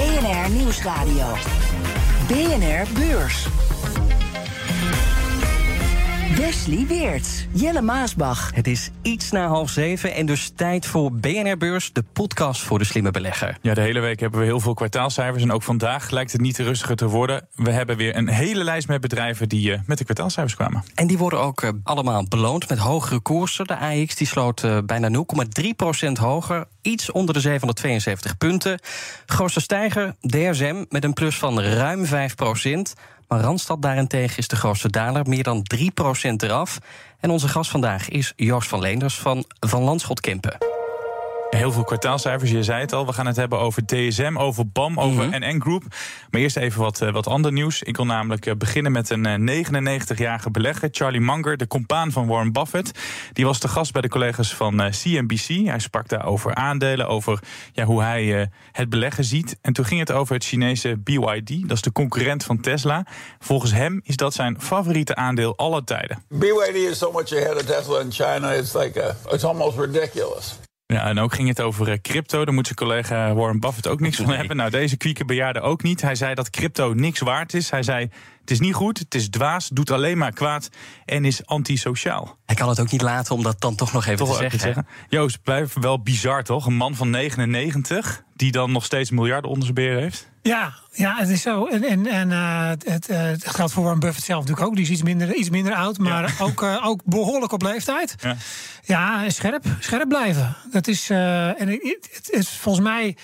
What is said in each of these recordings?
BNR Nieuwsradio. BNR Beurs. Wesley Weert, Jelle Maasbach. Het is iets na half zeven en dus tijd voor BNR Beurs, de podcast voor de slimme belegger. Ja, de hele week hebben we heel veel kwartaalcijfers en ook vandaag lijkt het niet rustiger te worden. We hebben weer een hele lijst met bedrijven die uh, met de kwartaalcijfers kwamen. En die worden ook uh, allemaal beloond met hogere koersen. De AX die sloot uh, bijna 0,3% hoger, iets onder de 772 punten. Grootste stijger, DSM, met een plus van ruim 5% maar Randstad daarentegen is de grootste daler, meer dan 3% eraf. En onze gast vandaag is Joost van Leenders van Van Landschot Kempen. Heel veel kwartaalcijfers, je zei het al. We gaan het hebben over DSM, over BAM, over Mhm. NN Group. Maar eerst even wat, uh, wat ander nieuws. Ik wil namelijk uh, beginnen met een uh, 99-jarige belegger, Charlie Munger, de compaan van Warren Buffett. Die was te gast bij de collega's van CNBC. Hij sprak daar over aandelen, over ja, hoe hij het beleggen ziet. En toen ging het over het Chinese BYD, dat is de concurrent van Tesla. Volgens hem is dat zijn favoriete aandeel aller tijden. BYD is so much ahead of Tesla in China, it's like a, it's almost ridiculous. Ja, en ook ging het over crypto. Daar moet zijn collega Warren Buffett ook niks van nee. hebben. Nou, deze kwieke bejaarde ook niet. Hij zei dat crypto niks waard is. Hij zei, het is niet goed, het is dwaas, doet alleen maar kwaad... en is antisociaal. Hij kan het ook niet laten om dat dan toch nog even toch te zeggen. Te zeggen. Joost, blijft wel bizar, toch? Een man van 99 die dan nog steeds miljarden onder zijn beren heeft? Ja, ja, het is zo. En, en, en uh, het, uh, het geldt voor Warren Buffett zelf natuurlijk ook. Die is iets minder, iets minder oud, maar ja. ook, uh, ook behoorlijk op leeftijd. Ja, ja scherp, scherp blijven. Dat is, en het, het is volgens mij.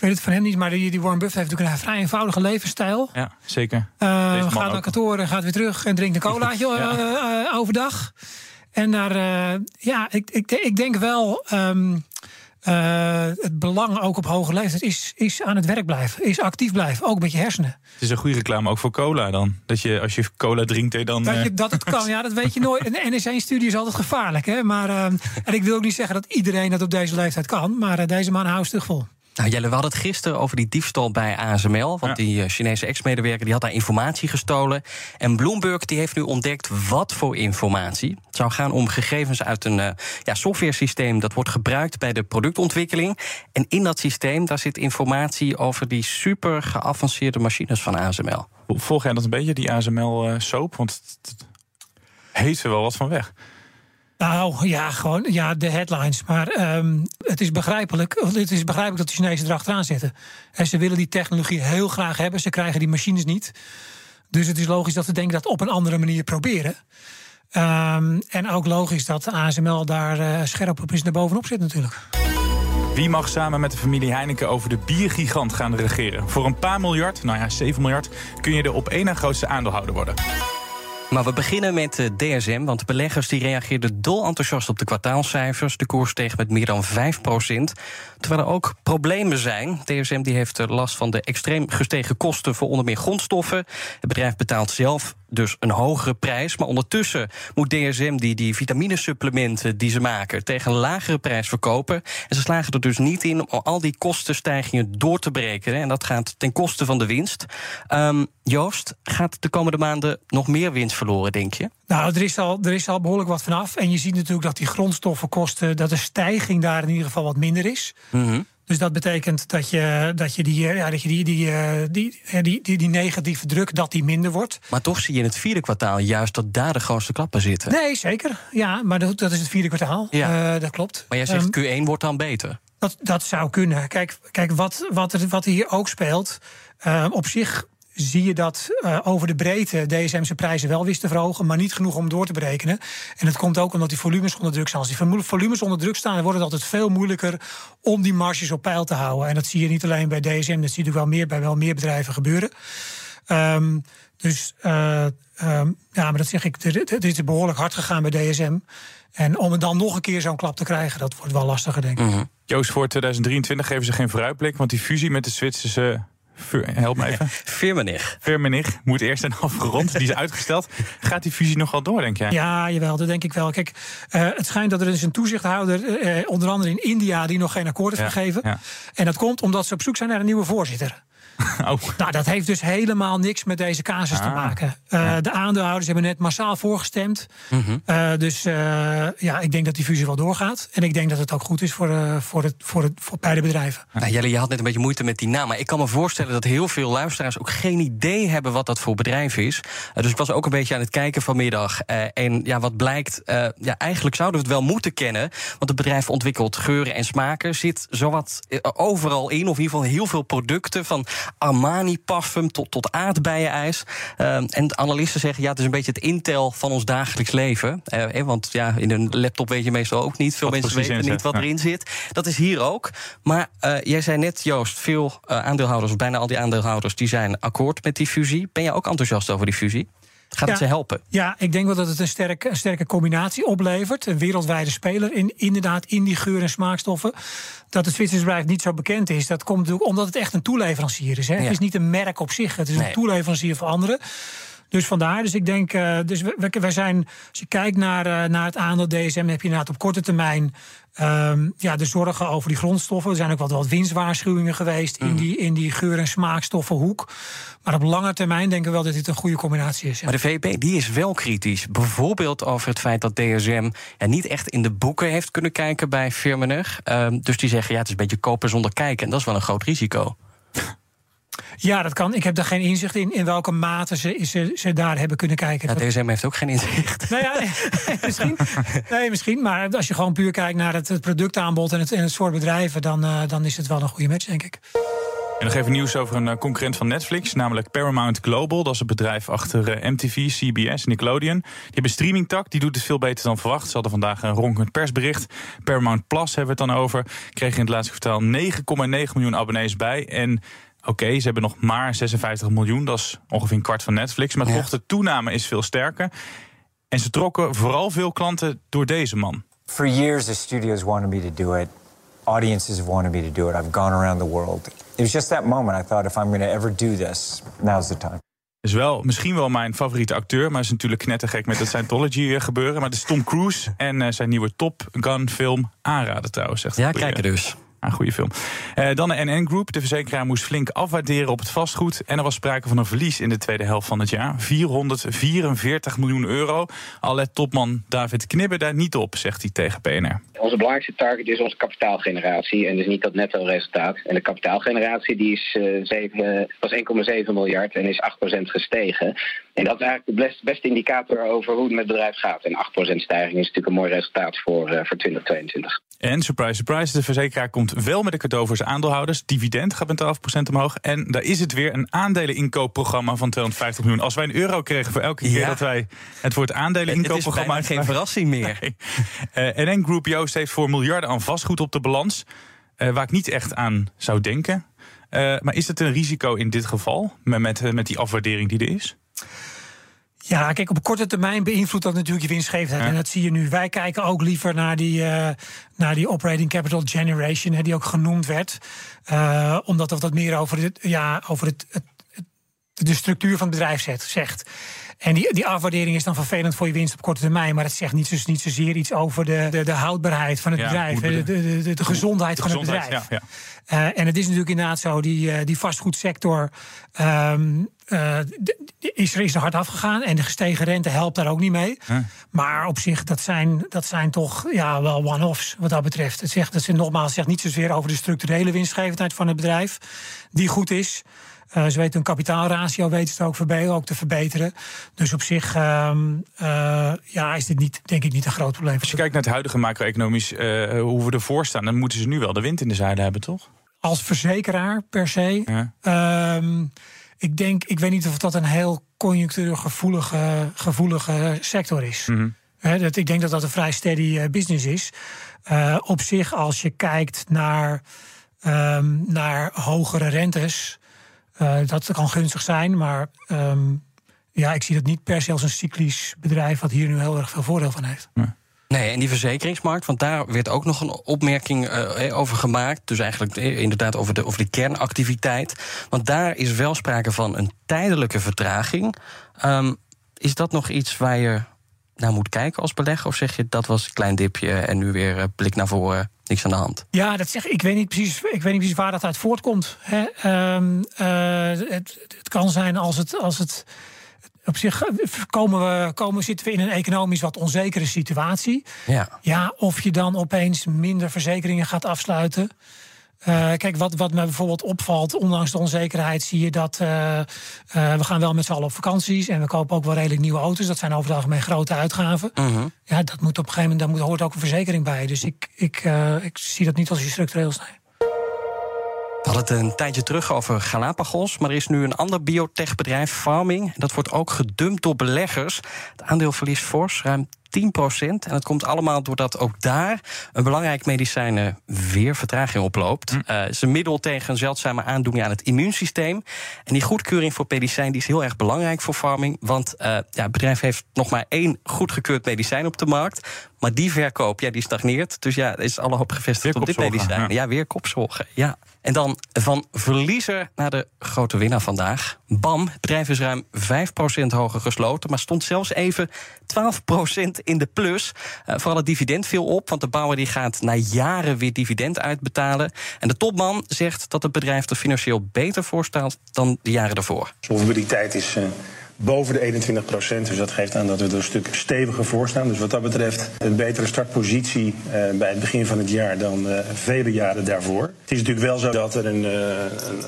Ik weet het van hem niet, maar die, die Warren Buffett heeft natuurlijk een vrij eenvoudige levensstijl. Ja, zeker. gaat naar kantoor en gaat weer terug en drinkt een colaatje ja. overdag. En daar, ja, ik, ik, ik denk wel. Um, uh, het belang ook op hoge leeftijd is, is aan het werk blijven. Is actief blijven, ook met je hersenen. Het is een goede reclame ook voor cola dan. Dat je als je cola drinkt, dan... Dat, je, dat het kan, ja, dat weet je nooit. Een NS1-studie is altijd gevaarlijk. Hè? Maar, uh, en ik wil ook niet zeggen dat iedereen dat op deze leeftijd kan. Maar uh, deze man houdt stug vol. Nou, Jelle, we hadden het gisteren over die diefstal bij ASML. Want ja. die uh, Chinese ex-medewerker die had daar informatie gestolen. En Bloomberg die heeft nu ontdekt wat voor informatie. Het zou gaan om gegevens uit een uh, ja, software-systeem... dat wordt gebruikt bij de productontwikkeling. En in dat systeem daar zit informatie over die super geavanceerde machines van ASML. Volg jij dat een beetje, die ASML-soap? Want het heeft er wel wat van weg. Nou ja, gewoon ja, de headlines. Maar um, het, is begrijpelijk, het is begrijpelijk dat de Chinezen erachteraan zitten. En ze willen die technologie heel graag hebben. Ze krijgen die machines niet. Dus het is logisch dat ze denken dat op een andere manier proberen. Um, en ook logisch dat de ASML daar uh, scherp op is naar bovenop zit natuurlijk. Wie mag samen met de familie Heineken over de biergigant gaan regeren? Voor een paar miljard, nou ja, 7 miljard, kun je de op één na grootste aandeelhouder worden. Maar we beginnen met de DSM, want beleggers die reageerden dol enthousiast op de kwartaalcijfers. De koers steeg met meer dan 5% Terwijl er ook problemen zijn. DSM die heeft last van de extreem gestegen kosten voor onder meer grondstoffen. Het bedrijf betaalt zelf dus een hogere prijs. Maar ondertussen moet DSM die, die vitaminesupplementen die ze maken tegen een lagere prijs verkopen. En ze slagen er dus niet in om al die kostenstijgingen door te breken. En dat gaat ten koste van de winst. Um, Joost, gaat de komende maanden nog meer winst verloren, denk je? Nou, er is, al, er is al behoorlijk wat vanaf. En je ziet natuurlijk dat die grondstoffenkosten, dat de stijging daar in ieder geval wat minder is. Mm -hmm. Dus dat betekent dat je, dat je, die, ja, dat je die, die, die, die, die, die negatieve druk dat die minder wordt. Maar toch zie je in het vierde kwartaal juist dat daar de grootste klappen zitten. Nee, zeker. Ja, maar dat, dat is het vierde kwartaal. Ja. Uh, dat klopt. Maar jij zegt um, Q1 wordt dan beter. Dat, dat zou kunnen. Kijk, kijk wat, wat, er, wat hier ook speelt. Uh, op zich zie je dat uh, over de breedte DSM zijn prijzen wel wist te verhogen, maar niet genoeg om door te berekenen. En dat komt ook omdat die volumes onder druk staan. Als die volumes onder druk staan, wordt het altijd veel moeilijker om die marges op peil te houden. En dat zie je niet alleen bij DSM, dat zie je wel meer bij wel meer bedrijven gebeuren. Um, dus uh, um, ja, maar dat zeg ik, dit is behoorlijk hard gegaan bij DSM. En om het dan nog een keer zo'n klap te krijgen, dat wordt wel lastiger, denk ik. -hmm. Joost, voor 2023 geven ze geen vooruitblik, want die fusie met de Zwitserse help me even. Firmenich. Firmenich moet eerst zijn afgerond. Die is uitgesteld. Gaat die fusie nog wel door, denk jij? Ja, jawel, dat denk ik wel. Kijk, uh, het schijnt dat er is een toezichthouder, uh, onder andere in India, die nog geen akkoord heeft Ja, gegeven. ja. En dat komt omdat ze op zoek zijn naar een nieuwe voorzitter. Oh. Nou, dat heeft dus helemaal niks met deze casus te Ah. maken. Uh, De aandeelhouders hebben net massaal voorgestemd. Mhm. Uh, dus uh, ja, ik denk dat die fusie wel doorgaat. En ik denk dat het ook goed is voor, uh, voor, het, voor, het, voor beide bedrijven. Nou, Jelle, je had net een beetje moeite met die naam. Maar ik kan me voorstellen dat heel veel luisteraars ook geen idee hebben wat dat voor bedrijf is. Uh, dus ik was ook een beetje aan het kijken vanmiddag. Uh, en ja, wat blijkt, uh, ja, eigenlijk zouden we het wel moeten kennen. Want het bedrijf ontwikkelt geuren en smaken. Zit zowat overal in, of in ieder geval heel veel producten. Van Armani parfum tot, tot aardbeienijs. Uh, en analisten zeggen, ja, het is een beetje het Intel van ons dagelijks leven. Uh, eh, want ja, in een laptop weet je meestal ook niet. Veel Wat mensen weten niet wat ja. erin zit. Dat is hier ook. Maar uh, jij zei net, Joost, veel aandeelhouders, of bijna al die aandeelhouders, die zijn akkoord met die fusie. Ben je ook enthousiast over die fusie? Gaat het ze helpen? Ja, ik denk wel dat het een sterke, een sterke combinatie oplevert. Een wereldwijde speler in, inderdaad in die geur- en smaakstoffen. Dat het Zwitserse bedrijf niet zo bekend is, dat komt natuurlijk omdat het echt een toeleverancier is. Hè. Ja. Het is niet een merk op zich, het is Nee. een toeleverancier voor anderen. Dus vandaar, dus ik denk, eh, dus we- zijn, als je kijkt naar, eh, naar het aandeel DSM, heb je inderdaad op korte termijn ehm, ja, de zorgen over die grondstoffen. Er zijn ook wat, wat winstwaarschuwingen geweest in, die, in die geur- en smaakstoffenhoek. Maar op lange termijn denken we wel dat dit een goede combinatie is. ja. Maar de VEB die is wel kritisch. Bijvoorbeeld over het feit dat DSM ja, niet echt in de boeken heeft kunnen kijken bij Firmenich. Ehm, dus die zeggen, ja, het is een beetje kopen zonder kijken. En dat is wel een groot risico. Ja, dat kan. Ik heb daar geen inzicht in in welke mate ze, ze, ze daar hebben kunnen kijken. Ja, Dat- DSM heeft ook geen inzicht. nou ja, nee, misschien. Nee, misschien. Maar als je gewoon puur kijkt naar het, het productaanbod en het, en het soort bedrijven, dan, eh, dan is het wel een goede match, denk ik. En nog even nieuws over een eh, concurrent van Netflix, namelijk Paramount Global. Dat is het bedrijf achter eh, MTV, CBS, Nickelodeon. Die hebben een streamingtak, die doet het veel beter dan verwacht. Ze hadden vandaag een ronkend persbericht. Paramount Plus hebben we het dan over. Kreeg in het laatste kwartaal 9,9 miljoen abonnees bij. En oké, ze hebben nog maar 56 miljoen. Dat is ongeveer een kwart van Netflix. Maar Ja. toch, de toename is veel sterker. En ze trokken vooral veel klanten door deze man. For years, the studios wanted me to do it. Audiences have wanted me to do it. I've gone around the world. It was just that moment. I thought, if I'm going to ever do this, now's the time. is wel, misschien wel mijn favoriete acteur, maar is natuurlijk knettergek met het Scientology eh, gebeuren. Maar het is Tom Cruise en eh, zijn nieuwe Top Gun film aanraden trouwens. Echt Ja, kijken dus. Een goede film. Eh, dan de NN Group. De verzekeraar moest flink afwaarderen op het vastgoed. En er was sprake van een verlies in de tweede helft van het jaar. 444 miljoen euro. Al let topman David Knibbe daar niet op, zegt hij tegen PNR. Onze belangrijkste target is onze kapitaalgeneratie en dus niet dat netto resultaat. En de kapitaalgeneratie die is, eh, zeven- was 1,7 miljard en is 8% gestegen. En dat is eigenlijk de best- beste indicator over hoe het met het bedrijf gaat. En 8% stijging is natuurlijk een mooi resultaat voor, eh, voor 2022. En surprise, surprise, de verzekeraar komt wel met een cadeau voor zijn aandeelhouders. Dividend gaat met 12% omhoog. En daar is het weer een aandeleninkoopprogramma van 250 miljoen. Als wij een euro kregen voor elke keer Ja. dat wij het woord Het is aandeleninkoopprogramma geen verrassing meer. Nee. Eh, NN Group Joost heeft voor miljarden aan vastgoed op de balans. eh, waar ik niet echt aan zou denken. Eh, maar is het een risico in dit geval? Met, met, met die afwaardering die er is? Ja, kijk, op korte termijn beïnvloedt dat natuurlijk je winstgevendheid. Ja. En dat zie je nu. Wij kijken ook liever naar die, eh, naar die operating capital generation, hè, die ook genoemd werd. Eh, omdat dat wat meer over, het, ja, over het, het, de structuur van het bedrijf zegt. En die, die afwaardering is dan vervelend voor je winst op korte termijn. Maar het zegt niet, zo, niet zozeer iets over de, de, de houdbaarheid van het Ja, bedrijf. De, de, de, de gezondheid van gezondheid, het bedrijf. ja. Eh, en het is natuurlijk inderdaad zo, die, eh, die vastgoedsector ehm, eh, is, er, is er hard afgegaan. En de gestegen rente helpt daar ook niet mee. Maar op zich, dat zijn, dat zijn toch ja, wel one-offs wat dat betreft. Het zegt, dat ze nogmaals het zegt niet zozeer over de structurele winstgevendheid van het bedrijf, die goed is. Eh, ze weten hun kapitaalratio weten ze ook, verbe- ook te verbeteren. Dus op zich ehm, eh, ja, is dit niet, denk ik niet een groot probleem. Als je kijkt naar het huidige macro-economisch, eh, hoe we ervoor staan... dan moeten ze nu wel de wind in de zeilen hebben, toch? Als verzekeraar per se. Ja. Ehm, ik denk, ik weet niet of dat een heel conjunctuurgevoelige gevoelige sector is. Mhm. Dat, ik denk dat dat een vrij steady business is. Op zich, als je kijkt naar, ehm, naar hogere rentes, dat kan gunstig zijn. Maar ehm, ja, ik zie dat niet per se als een cyclisch bedrijf wat hier nu heel erg veel voordeel van heeft. Nee, en die verzekeringsmarkt, want daar werd ook nog een opmerking uh, over gemaakt. Dus eigenlijk inderdaad over de, over de kernactiviteit. Want daar is wel sprake van een tijdelijke vertraging. Um, is dat nog iets waar je naar moet kijken als belegger? Of zeg je dat was een klein dipje en nu weer uh, blik naar voren, niks aan de hand? Ja, dat zeg ik. weet niet precies, ik weet niet precies waar dat uit voortkomt. Hè. Um, het, het, kan zijn als het. Als het op zich komen we, komen, zitten we in een economisch wat onzekere situatie. Ja. ja, of je dan opeens minder verzekeringen gaat afsluiten. Uh, kijk, wat, wat me bijvoorbeeld opvalt, ondanks de onzekerheid, zie je dat uh, uh, we gaan wel met z'n allen op vakanties en we kopen ook wel redelijk nieuwe auto's. Dat zijn over het algemeen grote uitgaven. -huh. Ja, dat moet op een gegeven moment, daar moet, hoort ook een verzekering bij. Dus ik, ik, ik zie dat niet als iets structureels. Nee. We hadden het een tijdje terug over Galapagos, maar er is nu een ander biotechbedrijf, Farming. Dat wordt ook gedumpt door beleggers. Het aandeel verliest fors, ruim 10% En dat komt allemaal doordat ook daar een belangrijk medicijn weer vertraging oploopt. Het hm. uh, is een middel tegen een zeldzame aandoening aan het immuunsysteem. En die goedkeuring voor medicijn die is heel erg belangrijk voor farming. Want uh, ja, het bedrijf heeft nog maar één goedgekeurd medicijn op de markt. Maar die verkoop, ja, die stagneert. Dus ja, is alle hoop gevestigd op dit medicijn. Ja. ja, weer kopzorgen. Ja. En dan van verliezer naar de grote winnaar vandaag. BAM, het bedrijf is ruim 5% hoger gesloten, maar stond zelfs even 12% in de plus. Uh, vooral het dividend viel op, want de bouwer die gaat na jaren weer dividend uitbetalen. En de topman zegt dat het bedrijf er financieel beter voor staat dan de jaren daarvoor. Solvabiliteit is. Uh boven de 21 procent. Dus dat geeft aan dat we er een stuk steviger voor staan. Dus wat dat betreft een betere startpositie uh, bij het begin van het jaar dan uh, vele jaren daarvoor. Het is natuurlijk wel zo dat er een, uh,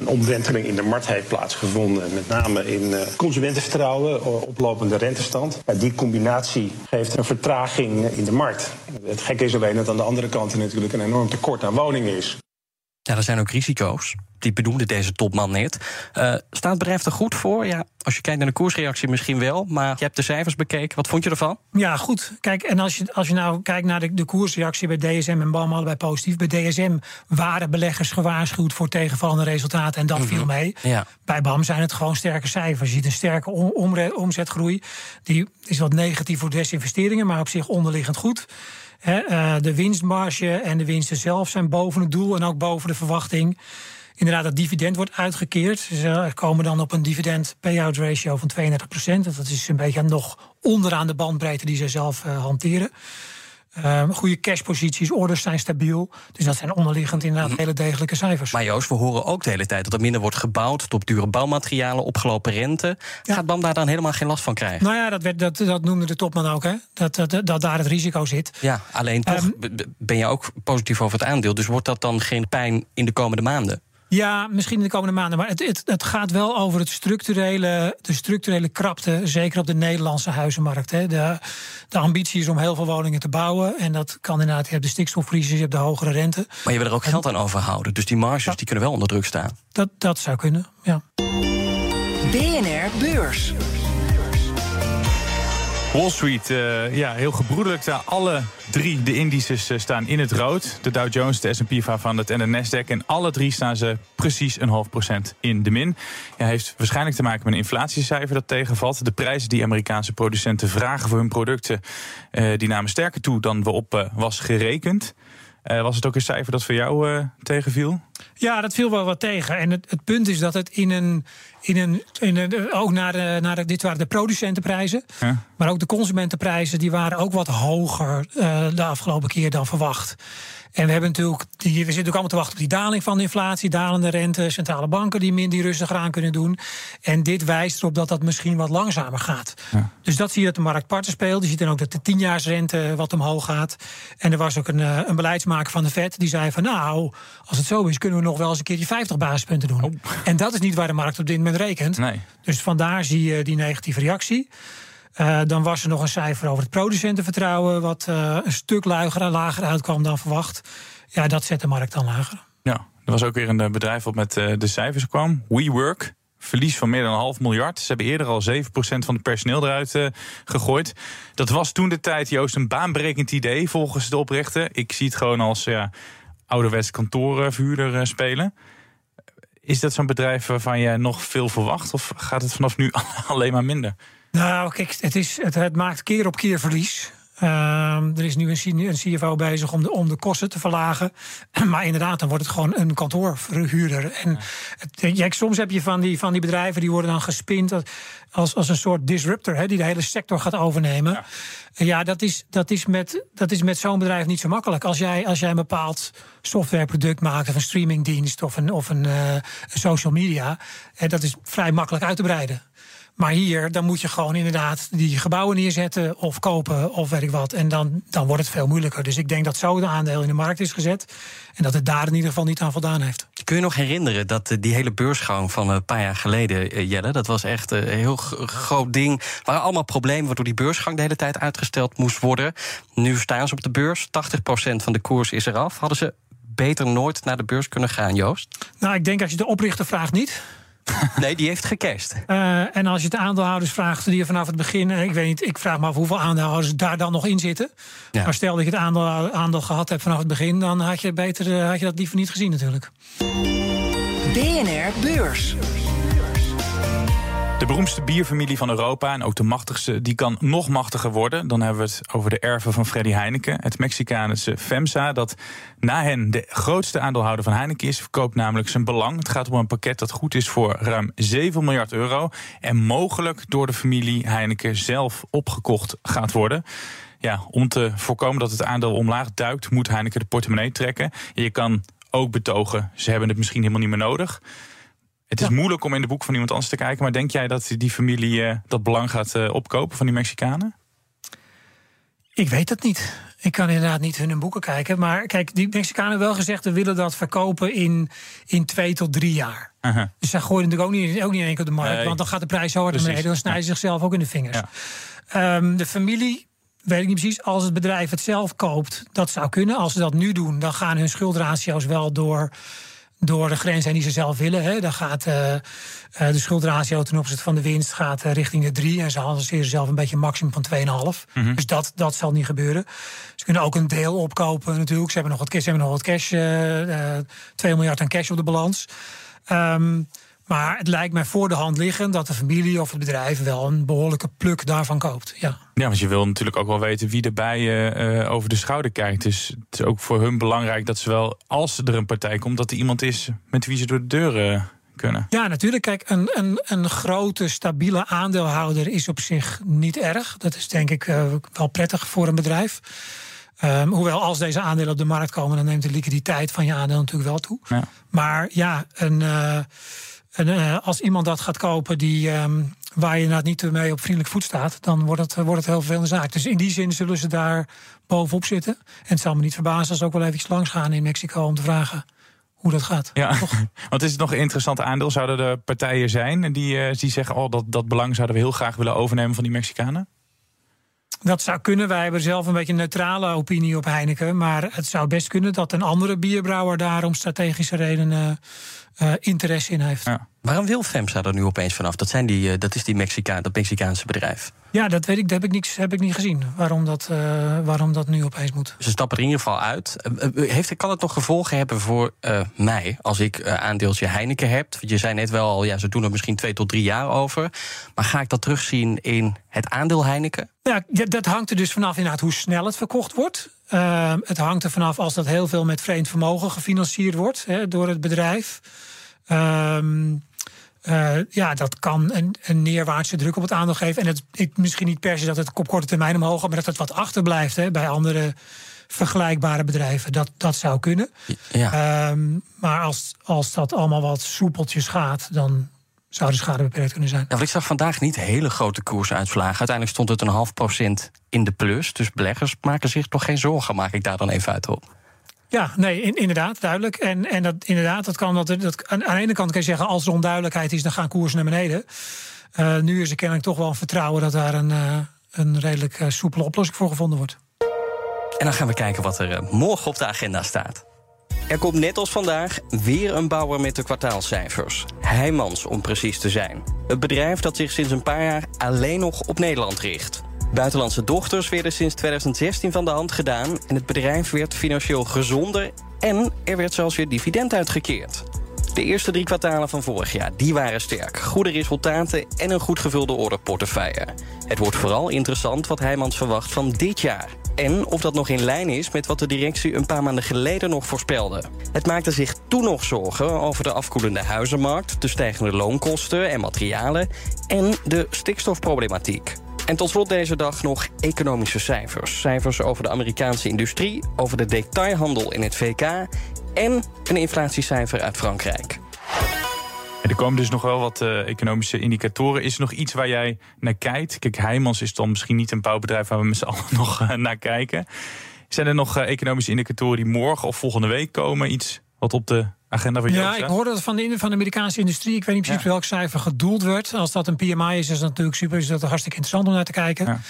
een omwenteling in de markt heeft plaatsgevonden. Met name in consumentenvertrouwen, oplopende rentestand. Die combinatie geeft een vertraging in de markt. Het gekke is alleen dat aan de andere kant er natuurlijk een enorm tekort aan woningen is. Ja, er zijn ook risico's. Die benoemde deze topman net. Uh, staat het bedrijf er goed voor? Ja, als je kijkt naar de koersreactie misschien wel. Maar je hebt de cijfers bekeken. Wat vond je ervan? Ja, goed. Kijk, en als je, als je nou kijkt naar de, de koersreactie bij DSM en BAM, allebei positief. Bij DSM waren beleggers gewaarschuwd voor tegenvallende resultaten. En dat mm -hmm. viel mee. Ja. Bij BAM zijn het gewoon sterke cijfers. Je ziet een sterke om, omzetgroei. Die is wat negatief voor desinvesteringen, maar op zich onderliggend goed. He, uh, de winstmarge en de winsten zelf zijn boven het doel en ook boven de verwachting. Inderdaad, het dividend wordt uitgekeerd. Ze komen dan op een dividend payout ratio van 32% Dat is een beetje nog onderaan de bandbreedte die ze zelf uh, hanteren. Uh, goede cashposities, orders zijn stabiel. Dus dat zijn onderliggend inderdaad mm. hele degelijke cijfers. Maar Joost, we horen ook de hele tijd dat er minder wordt gebouwd... op dure bouwmaterialen, opgelopen rente. Ja. Gaat BAM daar dan helemaal geen last van krijgen? Nou ja, dat, werd, dat, dat noemde de topman ook, hè? Dat, dat, dat daar het risico zit. Ja, alleen toch um, ben je ook positief over het aandeel. Dus wordt dat dan geen pijn in de komende maanden? Ja, misschien in de komende maanden. Maar het, het, het, gaat wel over het structurele, de structurele krapte. Zeker op de Nederlandse huizenmarkt. Hè. De, de ambitie is om heel veel woningen te bouwen. En dat kan inderdaad. Je hebt de stikstofcrisis, je hebt de hogere rente. Maar je wil er ook geld aan overhouden. Dus die marges ja. die kunnen wel onder druk staan. Dat, dat zou kunnen, ja. BNR Beurs. Wall Street, uh, ja, heel gebroedelijk daar. Alle drie de indices uh, staan in het rood. De Dow Jones, de S&P 500 en de Nasdaq. En alle drie staan ze precies een half procent in de min. Ja, heeft waarschijnlijk te maken met een inflatiecijfer dat tegenvalt. De prijzen die Amerikaanse producenten vragen voor hun producten... Die namen sterker toe dan waarop was gerekend. was het ook een cijfer dat voor jou tegenviel? Ja, dat viel wel wat tegen. En het, het punt is dat het in een in een, in een, ook naar, de, naar de, dit waren de producentenprijzen. Ja. Maar ook de consumentenprijzen die waren ook wat hoger uh, de afgelopen keer dan verwacht. En we hebben natuurlijk, die, we zitten ook allemaal te wachten op die daling van de inflatie, dalende rente, centrale banken die minder die rustiger aan kunnen doen. En dit wijst erop dat dat misschien wat langzamer gaat. Ja. Dus dat zie je dat de markt parten speelt. Je ziet dan ook dat de tienjaarsrente wat omhoog gaat. En er was ook een, een beleidsmaker van de Fed die zei van nou, als het zo is, kunnen we nog wel eens een keertje 50 basispunten doen. Oh. En dat is niet waar de markt op dit moment rekent. Nee. Dus vandaar zie je die negatieve reactie. Uh, dan was er nog een cijfer over het producentenvertrouwen, wat uh, een stuk lager, lager uitkwam dan verwacht. Ja, dat zet de markt dan lager. Ja, er was ook weer een bedrijf wat met uh, de cijfers kwam. WeWork. Verlies van meer dan een half miljard. Ze hebben eerder al 7% van het personeel eruit uh, gegooid. Dat was toen de tijd, Joost, een baanbrekend idee volgens de oprichter. Ik zie het gewoon als ja, ouderwets kantoorverhuurder spelen. Is dat zo'n bedrijf waarvan je nog veel verwacht? Of gaat het vanaf nu alleen maar minder? Nou, kijk, het, is, het, het maakt keer op keer verlies. Ehm, er is nu een, een CFO bezig om de, om de kosten te verlagen. Maar inderdaad, dan wordt het gewoon een kantoorverhuurder. En het, ja, soms heb je van die, van die bedrijven die worden dan gespind als, als een soort disruptor, hè, die de hele sector gaat overnemen. Ja, ja dat, is, dat, is met, dat is met zo'n bedrijf niet zo makkelijk. Als jij, als jij een bepaald softwareproduct maakt, of een streamingdienst of een, of een, uh, social media, hè, dat is vrij makkelijk uit te breiden. Maar hier, dan moet je gewoon inderdaad die gebouwen neerzetten of kopen of weet ik wat. En dan, dan wordt het veel moeilijker. Dus ik denk dat zo de aandeel in de markt is gezet. En dat het daar in ieder geval niet aan voldaan heeft. Kun je nog herinneren dat eh, die hele beursgang van een paar jaar geleden, eh, Jelle, dat was echt een heel groot ding. Er waren allemaal problemen waardoor die beursgang de hele tijd uitgesteld moest worden. Nu staan ze op de beurs. 80% van de koers is eraf. Hadden ze beter nooit naar de beurs kunnen gaan, Joost? Nou, ik denk als je de oprichter vraagt niet. Nee, die heeft gecashed. Uh, en als je de aandeelhouders vraagt die je vanaf het begin... Eh, ik weet niet, ik vraag me af hoeveel aandeelhouders daar dan nog in zitten. Ja. Maar stel dat je het aandeel, aandeel gehad hebt vanaf het begin... dan had je, beter, uh, had je dat liever niet gezien natuurlijk. BNR Beurs. De beroemdste bierfamilie van Europa en ook de machtigste, die kan nog machtiger worden. Dan hebben we het over de erven van Freddy Heineken, het Mexicaanse FEMSA, dat na hen de grootste aandeelhouder van Heineken is, verkoopt namelijk zijn belang. Het gaat om een pakket dat goed is voor ruim 7 miljard euro en mogelijk door de familie Heineken zelf opgekocht gaat worden. Ja, om te voorkomen dat het aandeel omlaag duikt, moet Heineken de portemonnee trekken. je kan ook betogen, ze hebben het misschien helemaal niet meer nodig. Het is moeilijk om in de boek van iemand anders te kijken. Maar denk jij dat die familie uh, dat belang gaat uh, opkopen van die Mexicanen? Ik weet het niet. Ik kan inderdaad niet hun boeken kijken. Maar kijk, die Mexicanen wel gezegd... we willen dat verkopen in, in twee tot drie jaar. Uh -huh. Dus zij gooien natuurlijk ook niet, ook niet in één keer op de markt. Nee. Want dan gaat de prijs zo hard naar beneden. Dan snijden ze ja. zichzelf ook in de vingers. Ja. Um, de familie weet ik niet precies. Als het bedrijf het zelf koopt, dat zou kunnen. Als ze dat nu doen, dan gaan hun schuldratio's wel door door de grens en die ze zelf willen. Hè. Dan gaat uh, de schuldratio ten opzichte van de winst gaat, uh, richting de 3. En ze hanteren zelf een beetje een maximum van 2,5. Mm -hmm. Dus dat, dat zal niet gebeuren. Ze kunnen ook een deel opkopen natuurlijk. Ze hebben nog wat, ze hebben nog wat cash, 2 miljard aan cash op de balans. Um, maar het lijkt mij voor de hand liggen dat de familie of het bedrijf wel een behoorlijke pluk daarvan koopt. Ja, ja want je wil natuurlijk ook wel weten wie erbij uh, over de schouder kijkt. Dus het is ook voor hun belangrijk dat ze wel, als er een partij komt, dat er iemand is met wie ze door de deuren kunnen. Ja, natuurlijk. Kijk, een, een, een grote, stabiele aandeelhouder is op zich niet erg. Dat is denk ik uh, wel prettig voor een bedrijf. Um, hoewel als deze aandelen op de markt komen, dan neemt de liquiditeit van je aandeel natuurlijk wel toe. Ja. Maar ja, een. En uh, als iemand dat gaat kopen die, um, waar je nou niet mee op vriendelijk voet staat, dan wordt het, wordt het heel vervelende zaak. Dus in die zin zullen ze daar bovenop zitten. En het zal me niet verbazen als ze ook wel even langs gaan in Mexico om te vragen hoe dat gaat. Ja, want is het nog een interessant aandeel? Zouden er partijen zijn die, uh, die zeggen: Oh, dat, dat belang zouden we heel graag willen overnemen van die Mexicanen? Dat zou kunnen. Wij hebben zelf een beetje een neutrale opinie op Heineken. Maar het zou best kunnen dat een andere bierbrouwer daar om strategische redenen uh, interesse in heeft. Ja. Waarom wil FEMSA er nu opeens vanaf? Dat, zijn die, uh, dat is die Mexica, dat Mexicaanse bedrijf. Ja, dat weet ik. Dat heb ik, niks, heb ik niet gezien. Waarom dat, uh, waarom dat nu opeens moet. Ze stappen er in ieder geval uit. Heeft, kan het nog gevolgen hebben voor mij als ik aandeeltje Heineken heb? Je zei net wel al, ja, ze doen er misschien twee tot drie jaar over. Maar ga ik dat terugzien in het aandeel Heineken? Ja, dat hangt er dus vanaf inderdaad hoe snel het verkocht wordt. Uh, het hangt er vanaf als dat heel veel met vreemd vermogen gefinancierd wordt hè, door het bedrijf. Uh, uh, ja, dat kan een, een, neerwaartse druk op het aandeel geven. En het, het, misschien niet per se dat het op korte termijn omhoog gaat, maar dat het wat achterblijft hè, bij andere vergelijkbare bedrijven. Dat, dat zou kunnen. Ja. Um, maar als, als dat allemaal wat soepeltjes gaat, dan zou de schade beperkt kunnen zijn. Ja, ik zag vandaag niet hele grote koersuitslagen. Uiteindelijk stond het een half procent in de plus. Dus beleggers maken zich toch geen zorgen, maak ik daar dan even uit op. Ja, nee, in, inderdaad, duidelijk. En, en dat, inderdaad, dat kan, dat, dat, aan de ene kant kan je zeggen, als er onduidelijkheid is, dan gaan koersen naar beneden. Uh, nu is er kennelijk toch wel een vertrouwen dat daar een, uh, een redelijk uh, soepele oplossing voor gevonden wordt. En dan gaan we kijken wat er morgen op de agenda staat. Er komt net als vandaag weer een bouwer met de kwartaalcijfers. Heijmans om precies te zijn. Het bedrijf dat zich sinds een paar jaar alleen nog op Nederland richt. Buitenlandse dochters werden sinds 2016 van de hand gedaan en het bedrijf werd financieel gezonder en er werd zelfs weer dividend uitgekeerd. De eerste drie kwartalen van vorig jaar die waren sterk. Goede resultaten en een goed gevulde orderportefeuille. Het wordt vooral interessant wat Heijmans verwacht van dit jaar. En of dat nog in lijn is met wat de directie een paar maanden geleden nog voorspelde. Het maakte zich toen nog zorgen over de afkoelende huizenmarkt, de stijgende loonkosten en materialen en de stikstofproblematiek. En tot slot deze dag nog economische cijfers. Cijfers over de Amerikaanse industrie, over de detailhandel in het VK en een inflatiecijfer uit Frankrijk. Er komen dus nog wel wat uh, economische indicatoren. Is er nog iets waar jij naar kijkt? Kijk, Heijmans is dan misschien niet een bouwbedrijf waar we met z'n allen nog uh, naar kijken. Zijn er nog uh, economische indicatoren die morgen of volgende week komen? Iets wat op de agenda van Ja, ik hoorde dat van de, van de Amerikaanse industrie. Ik weet niet precies ja. welk cijfer gedoeld werd. Als dat een PMI is, is dat natuurlijk super. Is dat hartstikke interessant om naar te kijken. Ja,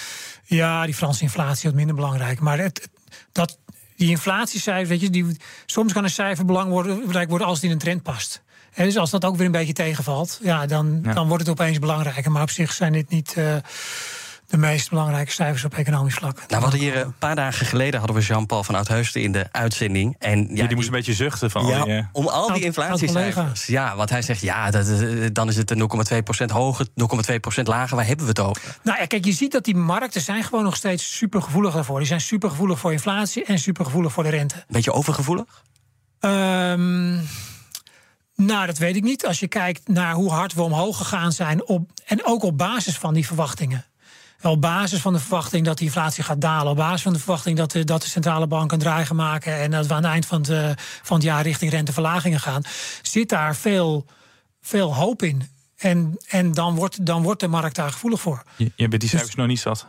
ja die Franse inflatie wat minder belangrijk. Maar het, dat, die inflatiecijfers, weet je, die, soms kan een cijfer belangrijk worden als het in een trend past. En dus als dat ook weer een beetje tegenvalt, ja, dan, ja. dan wordt het opeens belangrijker. Maar op zich zijn dit niet. Uh, de meest belangrijke cijfers op economisch vlak. Nou, we hadden hier een paar dagen geleden hadden we Jean-Paul van Oudheusden in de uitzending. En ja, die, die moest een beetje zuchten van. Ja, al die, om al die inflatiecijfers. Ja, wat hij zegt, ja, dat, dan is het 0,2% hoger, 0,2% lager. Waar hebben we het over? Nou ja, kijk, je ziet dat die markten zijn gewoon nog steeds super gevoelig daarvoor. Die zijn super gevoelig voor inflatie en super gevoelig voor de rente. Beetje overgevoelig? Um, nou, dat weet ik niet. Als je kijkt naar hoe hard we omhoog gegaan zijn, op, en ook op basis van die verwachtingen. Op basis van de verwachting dat de inflatie gaat dalen. Op basis van de verwachting dat de, dat de centrale bank een draai gaan maken. En dat we aan het eind van het, uh, van het jaar richting renteverlagingen gaan. Zit daar veel, veel hoop in. En, en dan, wordt, dan wordt de markt daar gevoelig voor. Je, je bent die cijfers dus, nog niet zat.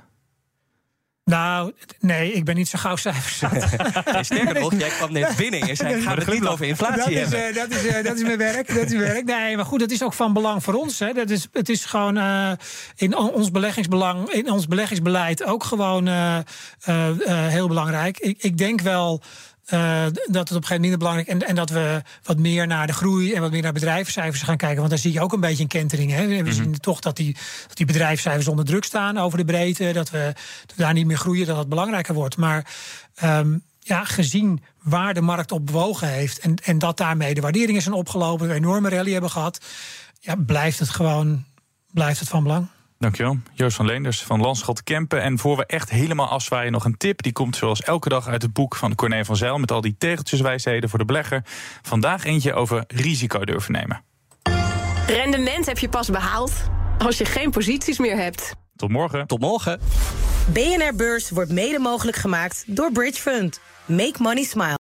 Nou, nee, ik ben niet zo gauw cijfers nee, sterker nog, jij kwam net binnen en zei, ga het niet over inflatie dat hebben. Is, uh, dat, is, uh, dat is mijn werk, dat is mijn werk. Nee, maar goed, dat is ook van belang voor ons. Hè. Dat is, het is gewoon uh, in ons beleggingsbelang, in ons beleggingsbeleid ook gewoon heel belangrijk. Ik, ik denk wel uh, dat het op een gegeven moment minder belangrijk is. En, en dat we wat meer naar de groei en wat meer naar bedrijfscijfers gaan kijken. Want daar zie je ook een beetje een kentering. Hè. We zien mm-hmm. toch dat die, dat die bedrijfscijfers onder druk staan over de breedte. Dat we, dat we daar niet meer groeien, dat het belangrijker wordt. Maar um, ja, gezien waar de markt op bewogen heeft. En, en dat daarmee de waarderingen zijn opgelopen. Een enorme rally hebben gehad. Ja, blijft het gewoon blijft het van belang. Dankjewel. Joost van Leenders van Landschot Kempen. En voor we echt helemaal afzwaaien, nog een tip. Die komt zoals elke dag uit het boek van Corné van Zijl... met al die tegeltjeswijsheden voor de belegger. Vandaag eentje over risico durven nemen. Rendement heb je pas behaald als je geen posities meer hebt. Tot morgen. Tot morgen. BNR Beurs wordt mede mogelijk gemaakt door Bridge Fund. Make money smile.